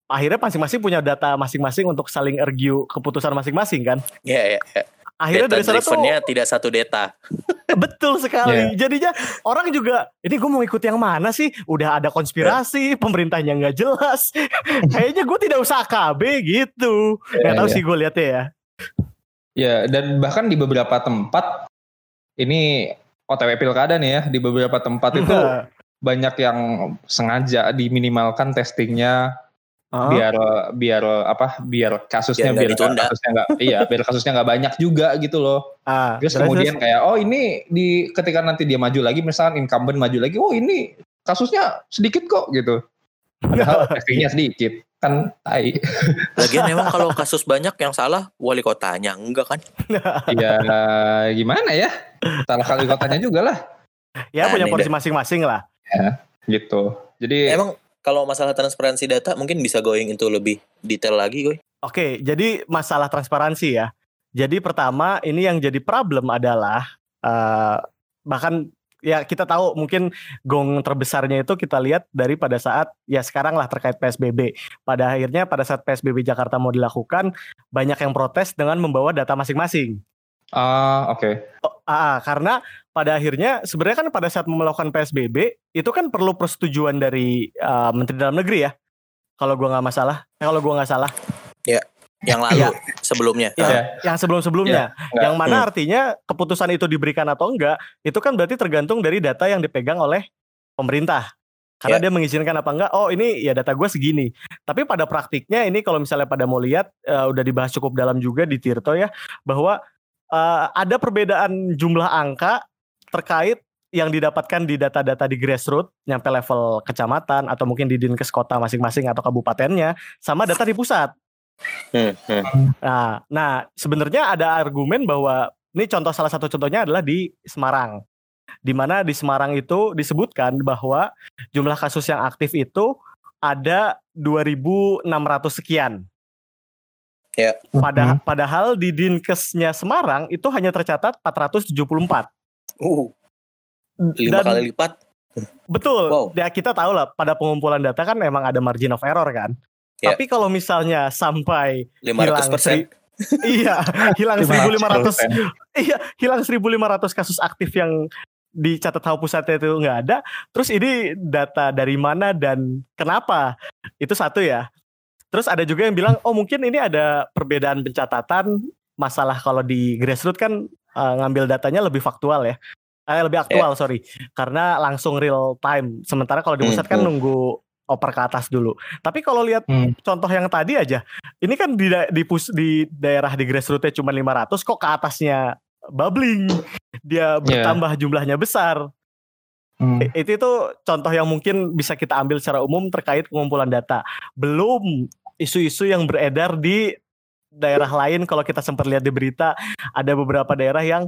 akhirnya masing-masing punya data masing-masing untuk saling argue keputusan masing-masing kan. Ya ya. ya. Akhirnya Data dari sana tuh tidak satu data. betul sekali. Jadinya orang juga ini gue mau ikut yang mana sih? Udah ada konspirasi, pemerintahnya nggak jelas. Kayaknya gue tidak usah KB gitu. Nggak Ya, tahu ya. sih gue lihatnya ya. Ya, dan bahkan di beberapa tempat ini OTW pilkada nih ya, di beberapa tempat itu banyak yang sengaja diminimalkan testingnya Hah? biar biar apa biar kasusnya Biar biar, kasusnya nggak iya biar kasusnya nggak banyak juga gitu loh. Ah, terus kemudian kayak oh ini di ketika nanti dia maju lagi misalkan incumbent maju lagi oh ini kasusnya sedikit kok gitu. Padahal testingnya sedikit kan tai. Lagian emang kalau kasus banyak yang salah wali kotanya enggak kan? ya gimana ya? Salah kali kotanya juga lah. Ya punya Aneh porsi masing-masing lah. gitu. Jadi Emang kalau masalah transparansi data mungkin bisa going into lebih detail lagi, Goy. Oke, jadi masalah transparansi ya. Jadi pertama ini yang jadi problem adalah eh, bahkan ya kita tahu mungkin gong terbesarnya itu kita lihat dari pada saat ya sekarang lah terkait PSBB. Pada akhirnya pada saat PSBB Jakarta mau dilakukan banyak yang protes dengan membawa data masing-masing. ah oke Oh, ah, karena pada akhirnya sebenarnya kan pada saat melakukan PSBB itu kan perlu persetujuan dari eh, Menteri Dalam Negeri ya. Kalau gua nggak masalah, eh, kalau gua nggak salah, Yang lalu sebelumnya. yang, Ya. yang sebelum-sebelumnya. Nggak. yang mana Hmm. artinya keputusan itu diberikan atau enggak itu kan berarti tergantung dari data yang dipegang oleh pemerintah karena Ya. dia mengizinkan apa enggak oh ini ya data gue segini tapi pada praktiknya ini kalau misalnya pada mau lihat eh, udah dibahas cukup dalam juga di Tirto ya bahwa eh, ada perbedaan jumlah angka terkait yang didapatkan di data-data di grassroots nyampe level kecamatan atau mungkin di dinkes kota masing-masing atau kabupatennya sama data di pusat Hmm, hmm. Nah, nah sebenarnya ada argumen bahwa ini contoh salah satu contohnya adalah di Semarang. Di mana di Semarang itu disebutkan bahwa jumlah kasus yang aktif itu ada 2.600 sekian. Ya. Pada, Mhm. padahal di Dinkesnya Semarang itu hanya tercatat 474. Uh, lima Dan- kali lipat. Betul. Wow. Ya kita tahu lah pada pengumpulan data kan memang ada margin of error kan. Ya. Tapi kalau misalnya sampai 500 persen. iya, hilang 500%. 1500 iya, hilang 1500 kasus aktif yang dicatat tahu pusatnya itu nggak ada. Terus ini data dari mana dan kenapa? Itu satu ya. Terus ada juga yang bilang, oh mungkin ini ada perbedaan pencatatan. Masalah kalau di grassroots kan eh, ngambil datanya lebih faktual ya. Eh, lebih aktual, sorry. Karena langsung real time. Sementara kalau di Hmm, pusat kan hmm. nunggu oper ke atas dulu. Tapi kalau lihat Hmm. contoh yang tadi aja, ini kan di da- di, pus, di daerah di grassrootsnya cuma 500, kok ke atasnya bubbling. Dia bertambah jumlahnya besar. Hmm. Itu itu contoh yang mungkin bisa kita ambil secara umum terkait pengumpulan data. Belum isu-isu yang beredar di daerah lain kalau kita sempat lihat di berita ada beberapa daerah yang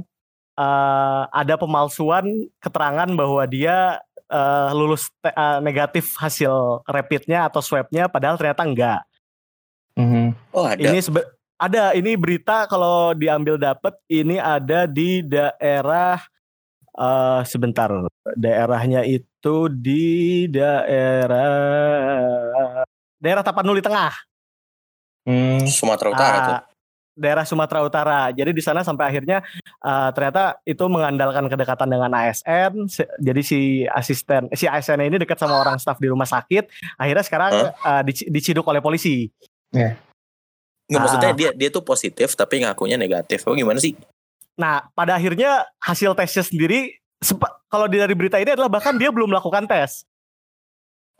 eh, ada pemalsuan keterangan bahwa dia eh, lulus te- eh, negatif hasil rapidnya atau swabnya padahal ternyata enggak. Mhm. Oh ada. Ini sebe- ada ini berita kalau diambil dapat ini ada di daerah eh sebentar daerahnya itu di daerah daerah Tapanuli Tengah. Hmm. Sumatera Utara tuh. Ah, daerah Sumatera Utara. Jadi di sana sampai akhirnya eh, ternyata itu mengandalkan kedekatan dengan ASN. Se- Jadi si asisten si ASN ini dekat sama orang staf di rumah sakit. Akhirnya sekarang eh, dici- diciduk oleh polisi. Nggak maksudnya Ah. dia dia tuh positif tapi ngakunya negatif. Oh gimana sih? Nah, pada akhirnya hasil tesnya sendiri kalau dari berita ini adalah bahkan dia belum melakukan tes.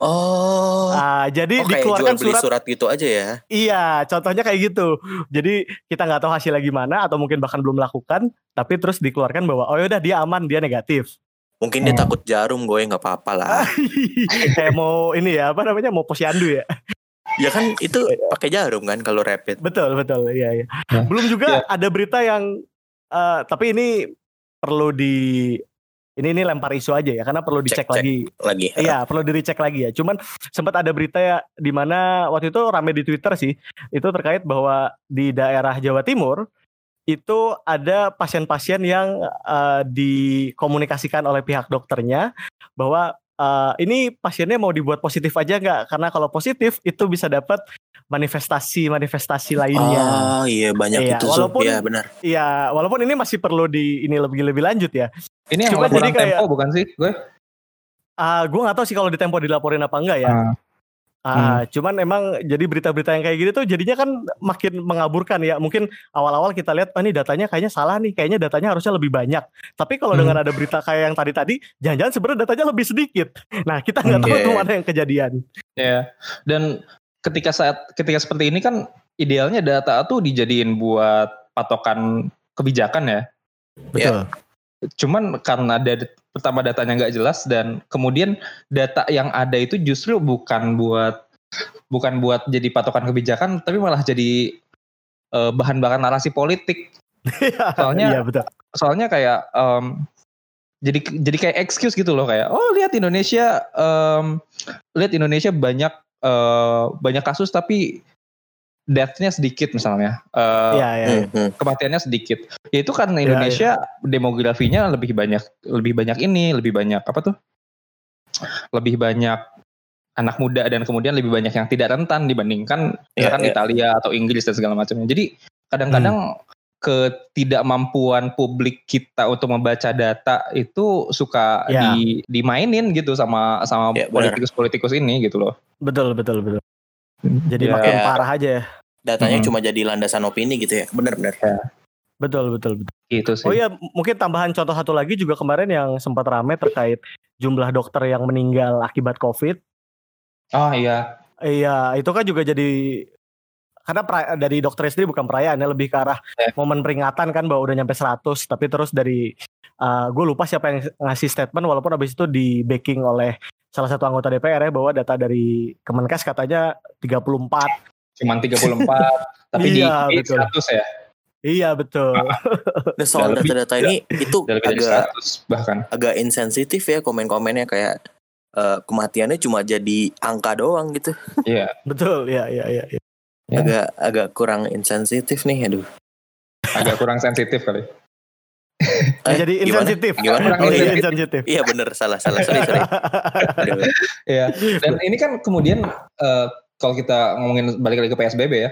Oh. Ah, jadi oh, kayak dikeluarkan jual beli surat. surat gitu aja ya. Iya, contohnya kayak gitu. Jadi kita nggak tahu hasilnya gimana atau mungkin bahkan belum melakukan, tapi terus dikeluarkan bahwa oh yaudah dia aman, dia negatif. Mungkin dia Hmm. takut jarum gue nggak apa-apa lah. kayak mau ini ya apa namanya mau posyandu ya. ya kan itu pakai jarum kan kalau rapid. Betul betul iya iya. Ya. Belum juga ada berita yang eh, tapi ini perlu di ini ini lempar isu aja ya karena perlu Cek, dicek cek. lagi Lagi. Iya, perlu dicek lagi ya. Cuman sempat ada berita ya di mana waktu itu rame di Twitter sih, itu terkait bahwa di daerah Jawa Timur itu ada pasien-pasien yang eh, dikomunikasikan oleh pihak dokternya bahwa eh, ini pasiennya mau dibuat positif aja nggak? Karena kalau positif itu bisa dapat manifestasi-manifestasi lainnya. Oh iya banyak Iya, itu walaupun- Iya benar. Iya, walaupun ini masih perlu di ini lebih lebih lanjut ya. Ini yang Cuma jadi kayak- tempo bukan sih gue? Ah, gue nggak tahu sih kalau di Tempo dilaporin apa enggak ya. Ah. Ah, cuman emang jadi berita-berita yang kayak gini tuh jadinya kan makin mengaburkan ya. Mungkin awal-awal kita lihat, oh ini datanya kayaknya salah nih, kayaknya datanya harusnya lebih banyak. Tapi kalau Hmm. dengan ada berita kayak yang tadi-tadi, jangan-jangan sebenarnya datanya lebih sedikit. Nah, kita nggak Hmm, tahu iya, tuh iya. mana yang kejadian. Ya. Dan ketika saat ketika seperti ini kan idealnya data tuh dijadiin buat patokan kebijakan ya. Betul. Cuman karena ada pertama datanya nggak jelas dan kemudian data yang ada itu justru bukan buat bukan buat jadi patokan kebijakan tapi malah jadi eh, bahan bakar narasi politik. Soalnya- iya betul. Soalnya kayak em, jadi jadi kayak excuse gitu loh kayak oh lihat Indonesia em, lihat Indonesia banyak eh, banyak kasus tapi death-nya sedikit misalnya. Eh, Iya, iya. Hmm, hmm. kematiannya sedikit. Ya itu karena Iya, Indonesia demografinya lebih banyak lebih banyak ini, lebih banyak apa tuh? Lebih banyak anak muda dan kemudian lebih banyak yang tidak rentan dibandingkan Iya, misalkan iya. Italia atau Inggris dan segala macamnya. Jadi kadang-kadang Hmm. ketidakmampuan publik kita untuk membaca data itu suka Iya. di, dimainin gitu sama sama Iya, politikus-politikus ini gitu loh. Betul, betul, betul. Jadi Ya. makin Ya. parah aja ya. Datanya Hmm. cuma jadi landasan opini gitu ya. Benar-benar. Betul, betul, betul. Gitu sih. Oh iya, mungkin tambahan contoh satu lagi juga kemarin yang sempat rame terkait jumlah dokter yang meninggal akibat COVID. Oh iya. Iya, itu kan juga jadi karena pra- dari dokter sendiri bukan perayaan ya lebih ke arah Eh. momen peringatan kan bahwa udah nyampe 100 tapi terus dari gue lupa siapa yang ngasih statement walaupun habis itu di backing oleh salah satu anggota DPR ya bahwa data dari Kemenkes katanya 34. Cuman 34 tapi Iya, di betul. 100 ya. Iya betul. Nah, soal data-data ini itu agak 100 bahkan. agak insensitif ya komen-komennya kayak eh, kematiannya cuma jadi angka doang gitu. Iya. betul, iya iya iya. iya. Ya. Agak agak kurang insensitif nih, aduh. Agak kurang sensitif kali. Eh, jadi gimana? insensitif. Gimana? Oh, Oh, iya, insensitif. Iya bener, salah salah sorry sorry. Iya. Dan ini kan kemudian eh, kalau kita ngomongin balik lagi ke PSBB ya.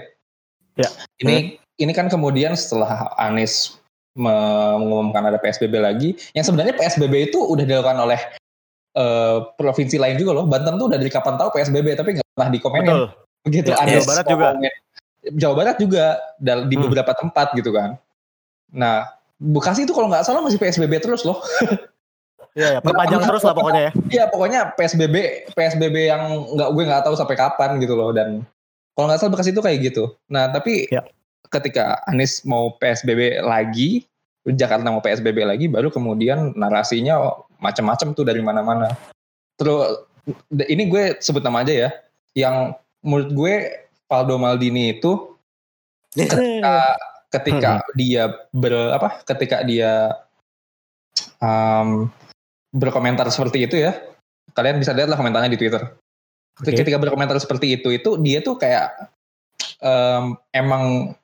Ya. Ini ini kan kemudian setelah Anies mengumumkan ada PSBB lagi, yang sebenarnya PSBB itu udah dilakukan oleh eh, provinsi lain juga loh. Banten tuh udah dari kapan tahu PSBB tapi nggak pernah dikomenin. Betul. Begitu Ya, Anies Jawa Barat juga. Jawa Barat juga di Hmm. beberapa tempat gitu kan. Nah, Bekasi itu kalau nggak salah masih PSBB terus loh. Iya, ya, perpanjang terus lah pokoknya ya. Iya pokoknya PSBB PSBB yang nggak gue nggak tahu sampai kapan gitu loh dan kalau nggak salah Bekasi itu kayak gitu. Nah tapi Ya. ketika Anies mau PSBB lagi, Jakarta mau PSBB lagi, baru kemudian narasinya macam-macam tuh dari mana-mana. Terus ini gue sebut nama aja ya, yang menurut gue Valdo Maldini itu ketika ketika dia ber apa ketika dia um, berkomentar seperti itu ya kalian bisa lihat lah komentarnya di Twitter Oke. ketika berkomentar seperti itu itu dia tuh kayak um, emang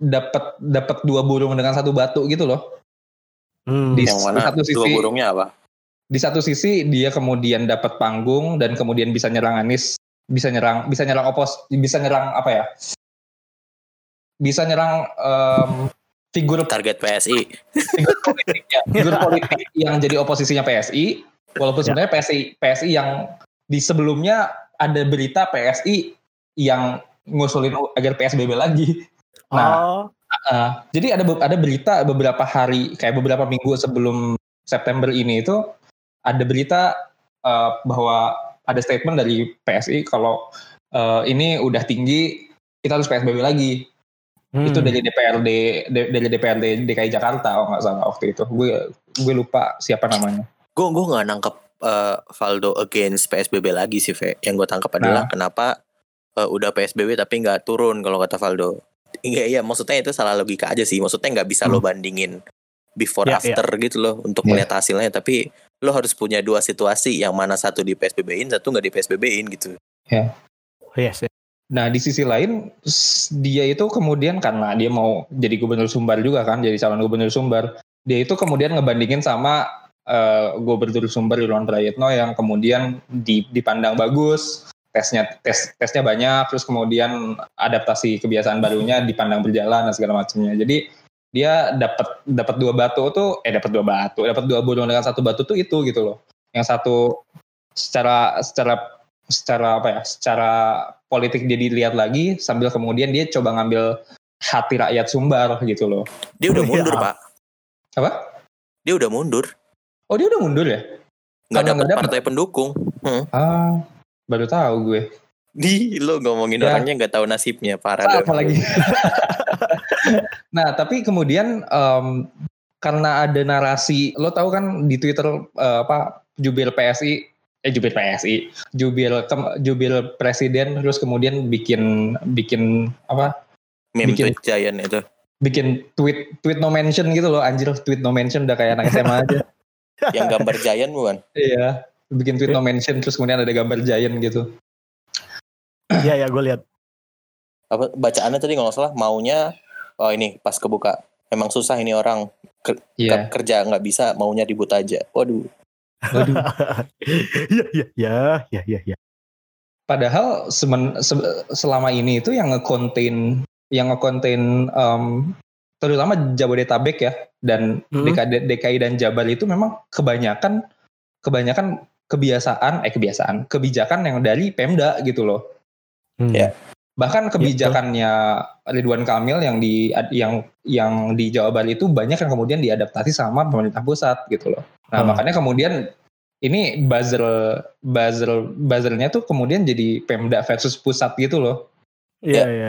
dapat dapat dua burung dengan satu batu gitu loh Hmm. Di- Yang mana satu dua sisi- burungnya apa? di satu sisi dia kemudian dapat panggung dan kemudian bisa nyerang Anies bisa nyerang bisa nyerang opos bisa nyerang apa ya bisa nyerang em, figur Target PSI. figur politik ya, figur politik yang jadi oposisinya PSI walaupun Ya. sebenarnya PSI PSI yang di sebelumnya ada berita PSI yang ngusulin agar PSBB lagi Nah, oh, Uh, jadi ada ada berita beberapa hari kayak beberapa minggu sebelum September ini itu ada berita uh, bahwa ada statement dari PSI kalau uh, ini udah tinggi kita harus PSBB lagi. Hmm. Itu dari DPRD dari DPRD DKI Jakarta kalau nggak salah waktu itu. Gue gue lupa siapa namanya. Gue gue nggak nangkep eh, Valdo against PSBB lagi sih, Ve. Yang gue tangkap adalah kenapa eh, udah PSBB tapi nggak turun kalau kata Valdo. Iya, iya, maksudnya itu salah logika aja sih. Maksudnya nggak bisa lo bandingin before Ya, after gitu loh untuk Ya. melihat hasilnya. Tapi lo harus punya dua situasi yang mana satu di PSBB-in, satu nggak di PSBB-in gitu. yes, yes. Nah di sisi lain dia itu kemudian karena dia mau jadi gubernur Sumbar juga kan, jadi calon gubernur Sumbar. Dia itu kemudian ngebandingin sama eh, gubernur Sumbar Irwan Prayitno yang kemudian di- dipandang bagus, tesnya tes tesnya banyak, terus kemudian adaptasi kebiasaan barunya dipandang berjalan dan segala macamnya. Jadi dia dapat dapat dua batu tuh, eh dapat dua batu, dapat dua burung dengan satu batu tuh itu gitu loh. Yang satu secara secara secara apa ya secara politik dia dilihat lagi sambil kemudian dia coba ngambil hati rakyat Sumbar gitu loh Dia udah Ya. mundur, Pak. apa Dia udah mundur. oh dia udah mundur ya Nggak Kalau dapat nggak dapet. partai pendukung. ah baru tahu gue Di lo ngomongin Ya. orangnya nggak tahu nasibnya parah. apa lagi nah tapi kemudian em, karena ada narasi lo tahu kan di Twitter eh, apa jubir PSI eh jubir PSI jubir kem- jubir presiden terus kemudian bikin bikin apa Meme bikin- tweet giant itu. bikin tweet tweet no mention gitu loh anjir tweet no mention udah kayak anak SMA aja Yang gambar giant bukan? iya bikin tweet no mention terus kemudian ada gambar giant gitu Iya, ya, gue lihat. Apa bacaannya tadi nggak salah maunya oh ini pas kebuka. Emang susah ini orang iya Ke- kerja nggak bisa maunya ribut aja. Waduh. Waduh iya, iya, iya, iya, iya. padahal semen- se- selama ini itu yang nge-contain yang nge-contain em, terutama Jabodetabek ya dan Hmm. DKI, DKI dan Jabar itu memang kebanyakan kebanyakan kebiasaan eh kebiasaan kebijakan yang dari Pemda gitu loh Hmm. Ya. Bahkan kebijakannya Ridwan Kamil yang di yang yang di Jawa Bali itu banyak yang kemudian diadaptasi sama pemerintah pusat gitu loh. Nah Hmm. makanya kemudian ini buzzer buzzer buzzernya tuh kemudian jadi Pemda versus pusat gitu loh. Iya, iya.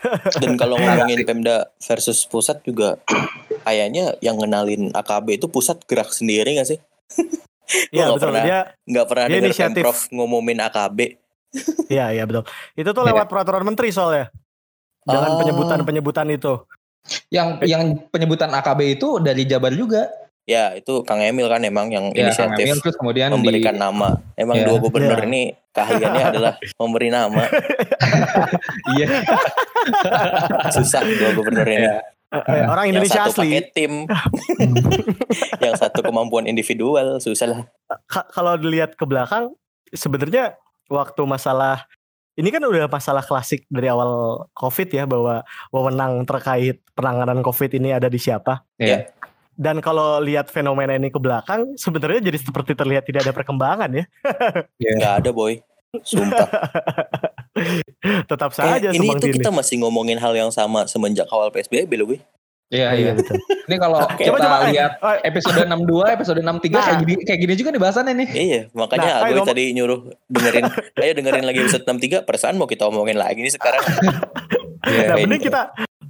Dan kalau ngomongin Pemda versus pusat juga kayaknya yang ngenalin AKB itu pusat gerak sendiri gak sih? Iya, betul. pernah. Dia Nggak pernah Dia denger inisiatif. Pemprov ngumumin AKB. Iya, iya betul. Itu tuh Iya. lewat peraturan menteri soalnya. Dengan Oh. penyebutan-penyebutan itu. Yang yang penyebutan AKB itu dari Jabar juga. Ya itu Kang Emil kan emang yang Ya, Kang inisiatif Emil, terus kemudian memberikan di, nama. Emang Ya. dua gubernur Ya. ini keahliannya adalah memberi nama. iya Susah dua gubernur ini. Iya. Eh, eh, orang yang Indonesia satu asli. pakai tim, yang satu kemampuan individual, susah lah. Ka- kalau dilihat ke belakang sebenarnya waktu masalah ini kan udah masalah klasik dari awal COVID ya bahwa wewenang terkait penanganan COVID ini ada di siapa. Iya. Dan kalau lihat fenomena ini ke belakang, sebenarnya jadi seperti terlihat tidak ada perkembangan ya. Nggak ada boy. Sumpah. Tetap saja ini Subang tuh kita masih ngomongin hal yang sama semenjak awal PSBB loh gue. Iya, Iya iya. betul. Ini kalau kita Coba, coba, lihat eh, episode 62, episode 63 kayak Nah. gini kayak gini juga nih bahasannya nih. Iya, makanya Nah, gue tadi nyuruh dengerin, ayo dengerin lagi episode 63, perasaan mau kita omongin lagi nih sekarang. Iya. Nah, Kayak mending gitu. kita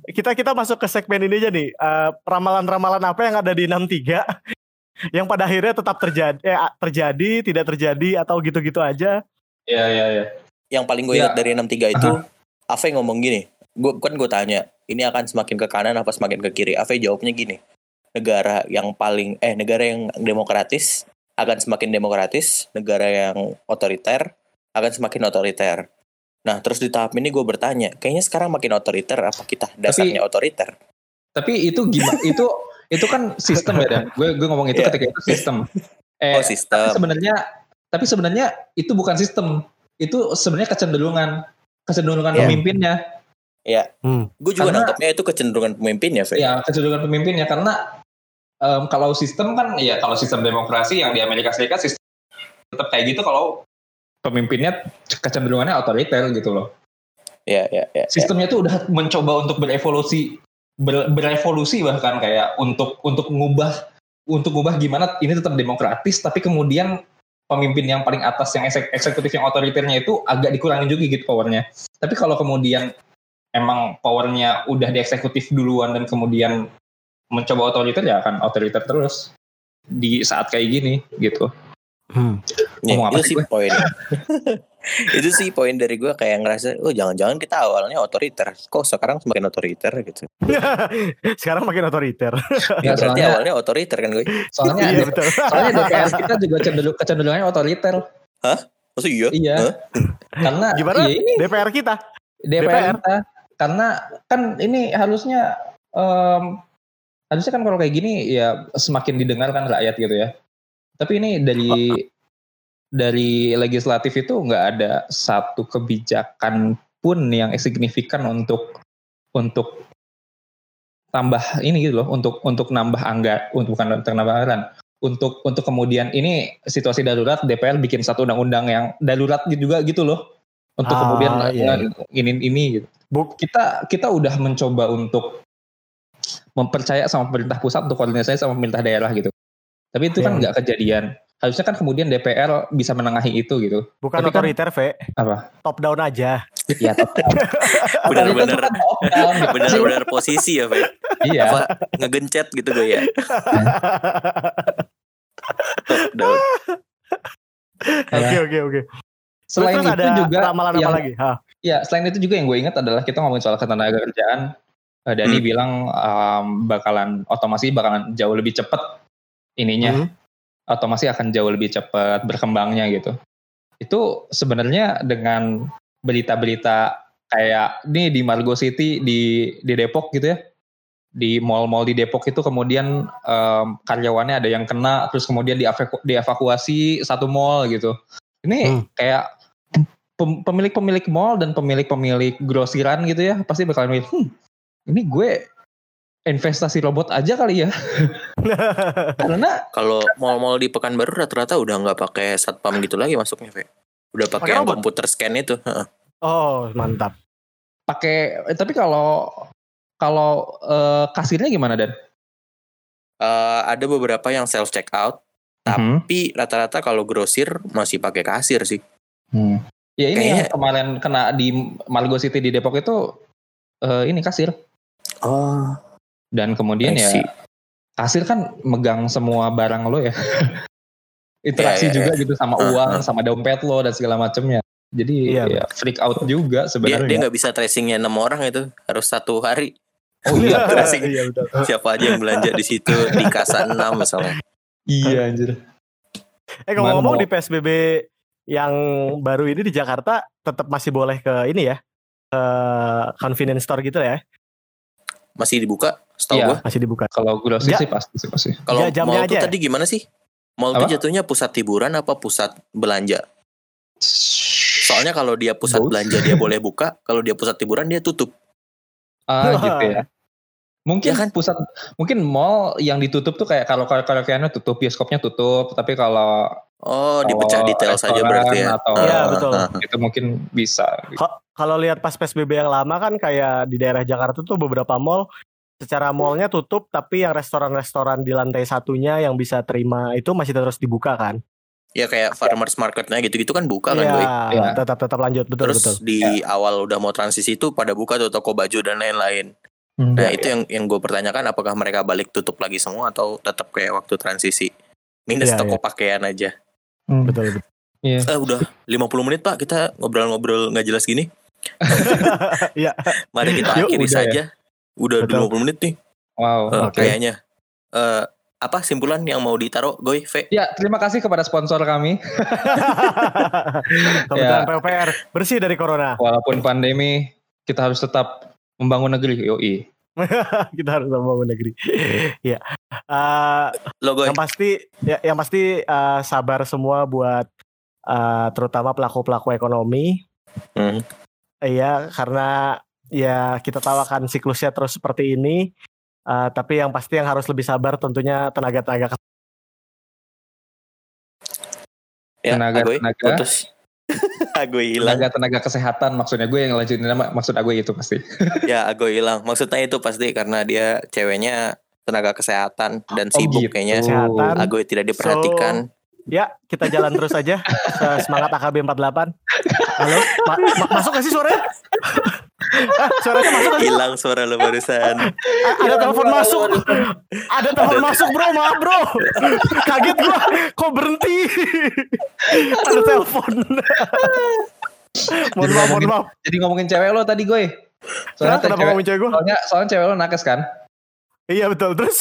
kita kita masuk ke segmen ini aja nih. Eh, ramalan-ramalan apa yang ada di 63 yang pada akhirnya tetap terjadi eh, terjadi, tidak terjadi atau gitu-gitu aja. Iya, iya, iya. Yang paling gue Ya. ingat dari 63 itu, Ave ngomong gini, gue kan gue tanya, ini akan semakin ke kanan apa semakin ke kiri? Ave jawabnya gini, negara yang paling, eh negara yang demokratis akan semakin demokratis, negara yang otoriter akan semakin otoriter. Nah, terus di tahap ini gue bertanya, kayaknya sekarang makin otoriter apa kita dasarnya otoriter? Tapi itu gimana? itu itu kan sistem ya, Dan. Gue gue ngomong itu Iya. ketika itu sistem. Eh, Oh sistem. sebenarnya tapi sebenarnya itu bukan sistem. Itu sebenarnya kecenderungan kecenderungan Iya. pemimpinnya. Hmm. Gue juga Karena- nangkapnya itu kecenderungan pemimpinnya, Fe. Ya, kecenderungan pemimpinnya karena em, kalau sistem kan ya kalau sistem demokrasi yang di Amerika Serikat sistem tetap kayak gitu kalau pemimpinnya kecenderungannya otoriter gitu loh. Ya, ya, ya. ya. Sistemnya tuh udah mencoba untuk berevolusi ber- berevolusi bahkan kayak untuk untuk ngubah untuk ngubah gimana ini tetap demokratis tapi kemudian pemimpin yang paling atas yang eksek- eksekutif yang otoriternya itu agak dikurangi juga gitu powernya. Tapi kalau kemudian emang powernya udah di eksekutif duluan dan kemudian mencoba otoriter ya akan otoriter terus di saat kayak gini gitu. Hmm. Ya, Ngomong apa itu sih poin. itu sih poin dari gue kayak ngerasa, oh jangan-jangan kita awalnya otoriter, kok sekarang semakin otoriter gitu. Sekarang makin otoriter. Ya, Berarti soalnya awalnya otoriter kan gue. soalnya iya betul. soalnya DPR kita juga cenderung kecenderungannya otoriter. Maksud iya? Iya. Hah? Karena Gimana ya ini DPR kita? DPR, DPR. kita karena kan ini harusnya em, harusnya kan kalau kayak gini ya semakin didengarkan rakyat gitu ya. Tapi ini dari dari legislatif itu nggak ada satu kebijakan pun yang signifikan untuk untuk tambah ini gitu loh untuk untuk nambah anggar untuk bukan untuk nambah anggaran untuk untuk kemudian ini situasi darurat DPR bikin satu undang-undang yang darurat juga gitu loh untuk Ah, kemudian iya. nge- ini ini gitu. Buk, kita kita udah mencoba untuk mempercaya sama pemerintah pusat untuk koordinasi sama pemerintah daerah gitu tapi itu kan Iya. nggak kejadian harusnya kan kemudian DPR bisa menengahi itu gitu bukan Tapi kan- otoriter, V. apa Top down aja. ya. Benar-benar. Kan top down, gitu sih. Benar-benar posisi ya, Fe. iya Apa ngegencet gitu gue ya. Top down. Oke oke oke. Selain Terus itu ada juga ramalan yang apa lagi? Hah. Ya, selain itu juga yang gue ingat adalah kita ngomongin soal ketenaga kerjaan. Eh, Dani Hmm. bilang um, bakalan otomasi bakalan jauh lebih cepat ininya. Hmm. Otomasi akan jauh lebih cepat berkembangnya gitu. Itu sebenarnya dengan berita-berita kayak ini di Margo City di di Depok gitu ya. Di mall-mall di Depok itu kemudian em, karyawannya ada yang kena terus kemudian dievaku- dievakuasi satu mall gitu. Ini Hmm. kayak pemilik-pemilik mall dan pemilik-pemilik grosiran gitu ya pasti bakalan mikir, hmm, ini gue investasi robot aja kali ya karena Kalau mall-mall di Pekanbaru rata-rata udah nggak pakai satpam gitu lagi masuknya, Fe. Udah Pakai yang robot? komputer scan itu. Heeh. oh mantap. pakai eh, tapi kalau kalau eh, kasirnya gimana dan Eh, ada beberapa yang self check out, Mhm. tapi rata-rata kalau grosir masih pakai kasir sih. Hmm. Ya ini Kayaknya- yang kemarin kena di Margo City di Depok itu eh, ini kasir. Oh, dan kemudian ya kasir kan megang semua barang lo ya. Interaksi Ya, ya, juga gitu sama Uh, uang uh. sama dompet lo dan segala macamnya jadi Iya, ya freak out juga sebenarnya. dia nggak bisa tracingnya enam orang itu, harus satu hari. oh iya. Tracing. Iya betul. siapa aja yang belanja di situ di kasa 6 misalnya. iya anjir. Eh ngomong-ngomong Mana di PSBB yang baru ini di Jakarta tetap masih boleh ke ini ya. Ke convenience store gitu ya. Masih dibuka, setahu Iya. gua. Masih dibuka. Kalau grocery Ja- sih pasti sih pasti. Kalau jamnya mall tuh aja. tadi gimana sih? Mall Apa? tuh jatuhnya pusat hiburan apa pusat belanja? Soalnya kalau dia pusat Both. belanja dia boleh buka, kalau dia pusat hiburan dia tutup. Ah gitu ya. Mungkin Ya kan? pusat mungkin mall yang ditutup tuh kayak kalau kalau karaokeannya tutup, bioskopnya tutup, tapi kalau Oh, dipecah detail saja berarti ya. atau- Iya, Ah, betul. ah, ah. itu mungkin bisa. gitu. Ka- Kalau lihat pas PSBB yang lama kan kayak di daerah Jakarta tuh beberapa mall secara mallnya tutup tapi yang restoran-restoran di lantai satunya yang bisa terima itu masih terus dibuka kan? Ya kayak farmers marketnya gitu-gitu kan buka kan, Iya. Iya. tetap tetap lanjut betul Terus betul. di awal udah mau transisi itu pada buka tuh toko baju dan lain-lain. Nah, Iya, itu yang yang gue pertanyakan apakah mereka balik tutup lagi semua atau tetap kayak waktu transisi? Minus Iya, toko pakaian aja. Hmm. Betul betul. Iya. Eh udah 50 menit Pak kita ngobrol-ngobrol nggak jelas gini. Iya. Mari kita Yuk, akhiri udah ya. saja. Udah Betul. 20 menit nih. Wow. Eh, Oke. Kayaknya. Eh apa simpulan yang mau ditaruh Goy V? Ya, terima kasih kepada sponsor kami. Kebetulan Ya. PUPR bersih dari corona. Walaupun pandemi, kita harus tetap membangun negeri. Yoi. Kita harus membangun negeri. Iya. Eh, Lo Goy. yang pasti ya, yang pasti eh, sabar semua buat eh, terutama pelaku-pelaku ekonomi Hmm. Iya, karena ya kita tahu akan siklusnya terus seperti ini. Eh, tapi yang pasti yang harus lebih sabar tentunya tenaga-tenaga Ya, Tenaga- Agoy, hilang. Tenaga tenaga kesehatan maksudnya gue yang lanjutin nama maksud gue itu pasti. Ya, Agoy hilang. Maksudnya itu pasti karena dia ceweknya tenaga kesehatan dan Oh, sibuk gitu. kayaknya. Kesehatan. Agoy tidak diperhatikan. Ya, kita jalan terus aja. Se- Semangat AKB 48. Halo, Ma- ma- masuk gak sih suaranya? Ah, suaranya masuk? Hilang suara lo barusan. A- Ada telepon masuk. Ada telepon masuk, Bro. Maaf, Bro. Kaget gua. Kok berhenti? Ada telepon. mohon maaf, mohon maaf. Jadi ngomongin cewek lo tadi gue. Soalnya, kenapa cewek, ngomongin cewek gua? soalnya, soalnya cewek lo nakes kan? Iya, betul. Terus?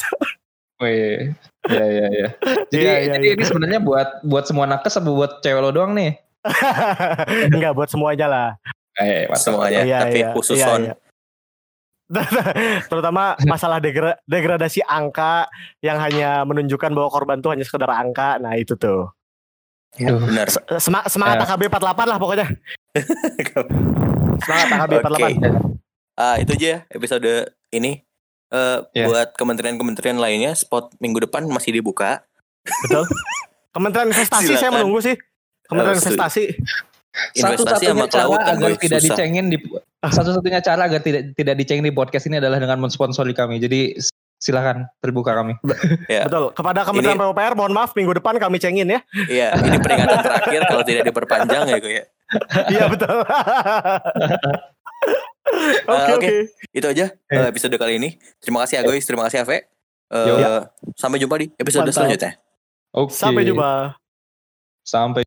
Wih, iya iya iya. Jadi Iya, iya, jadi iya. ini sebenarnya buat buat semua nakes apa buat cewek lo doang nih? Enggak, buat semuanya lah. Eh, mantap. Semuanya. Iya, tapi iya, khusus iya, on. iya. Terutama masalah degra- degradasi angka yang hanya menunjukkan bahwa korban tuh hanya sekedar angka. Nah, itu tuh. Ya, benar. Sema- semangat Ya. AKB 48 lah pokoknya. Semangat AKB 48. Oke. Ah, itu aja ya episode ini. Eh Ya. buat kementerian-kementerian lainnya spot minggu depan masih dibuka. Betul. Kementerian Investasi saya Silakan. menunggu sih. Kementerian. Investasi. Investasi sama Satu-satunya cara agar gue tidak susah. dicengin di satu-satunya cara agar tidak tidak dicengin di podcast ini adalah dengan mensponsori kami. Jadi silakan terbuka kami. Ya. Betul. Kepada Kementerian Ini- PUPR mohon maaf minggu depan kami cengin ya. Iya, ini peringatan terakhir kalau tidak diperpanjang ya gue ya. Iya betul. Oke oke. oke. Itu aja Eh. eh, episode kali ini. Terima kasih Agois, terima kasih Ave. Eh, Yo. sampai jumpa di episode Mantap. selanjutnya. Oke. Sampai jumpa. Sampai